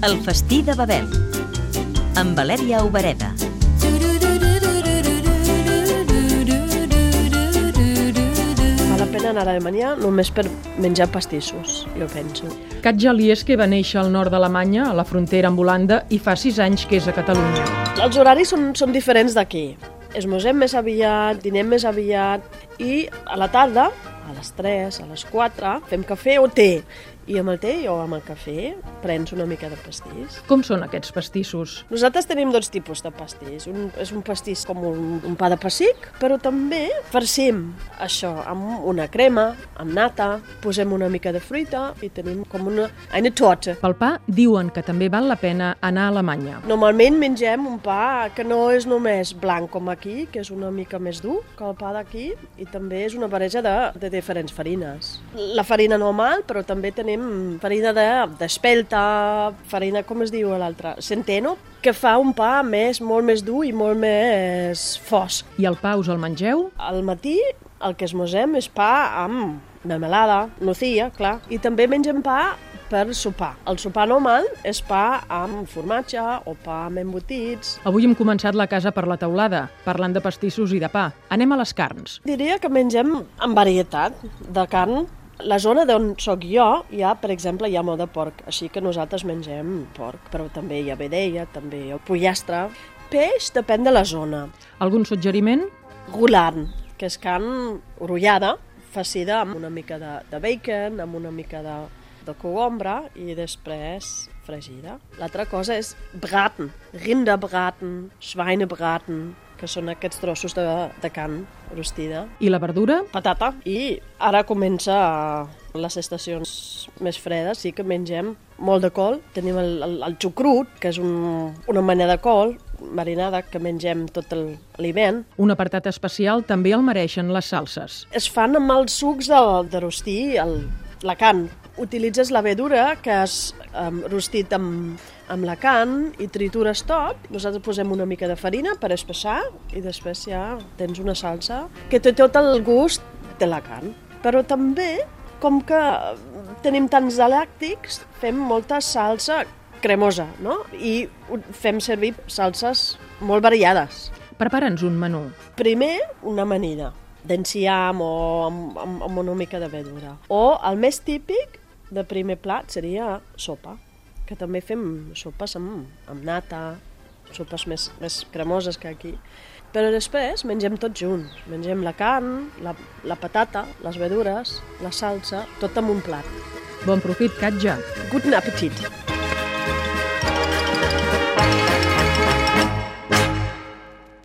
El festí de Babel. Amb Valèria Obereda. Val la pena anar a Alemanya només per menjar pastissos, jo penso. Katja Lieske va néixer al nord d'Alemanya, a la frontera amb Holanda, i fa sis anys que és a Catalunya. Els horaris són, són diferents d'aquí. Esmosem més aviat, dinem més aviat i a la tarda, a les 3, a les 4, fem cafè o té. I amb el té o amb el cafè prens una mica de pastís. Com són aquests pastissos? Nosaltres tenim dos tipus de pastís. Un, és un pastís com un, un pa de pessic, però també farcim això amb una crema, amb nata, posem una mica de fruita i tenim com una, una torta. Pel pa diuen que també val la pena anar a Alemanya. Normalment mengem un pa que no és només blanc com aquí, que és una mica més dur que el pa d'aquí, i també és una barreja de, de diferents farines. La farina normal, però també tenim farina d'espelta, de, farina, com es diu l'altra? Centeno, que fa un pa més, molt més dur i molt més fosc. I el pa us el mengeu? Al matí el que esmosem és pa amb melmelada, nocilla, clar, i també mengem pa per sopar. El sopar normal és pa amb formatge o pa amb embotits. Avui hem començat la casa per la teulada, parlant de pastissos i de pa. Anem a les carns. Diria que mengem amb varietat de carn la zona d'on sóc jo, hi ha, per exemple, hi ha molt de porc, així que nosaltres mengem porc, però també hi ha vedella, també hi ha pollastre. Peix depèn de la zona. Algun suggeriment? Gularn, que és carn orollada, facida amb una mica de, de bacon, amb una mica de, de cogombra i després fregida. L'altra cosa és braten, rinderbraten, schweinebraten, que són aquests trossos de, de carn rostida. I la verdura? Patata. I ara comença les estacions més fredes, sí que mengem molt de col. Tenim el, el, el xucrut, que és un, una mena de col marinada que mengem tot l'hivern. Un apartat especial també el mereixen les salses. Es fan amb els sucs de, de rostir el, la carn. Utilitzes la verdura que has um, rostit amb, amb la carn i tritures tot. Nosaltres posem una mica de farina per espessar i després ja tens una salsa que té tot el gust de la carn. Però també, com que tenim tants galàctics, fem molta salsa cremosa, no? I fem servir salses molt variades. Prepara'ns un menú. Primer, una amanida d'enciam o amb, amb, amb una mica de verdura. O el més típic de primer plat seria sopa, que també fem sopes amb, amb nata, sopes més, més cremoses que aquí. Però després mengem tot junts. Mengem la carn, la, la patata, les verdures, la salsa, tot en un plat. Bon profit, Katja. Guten Appetit.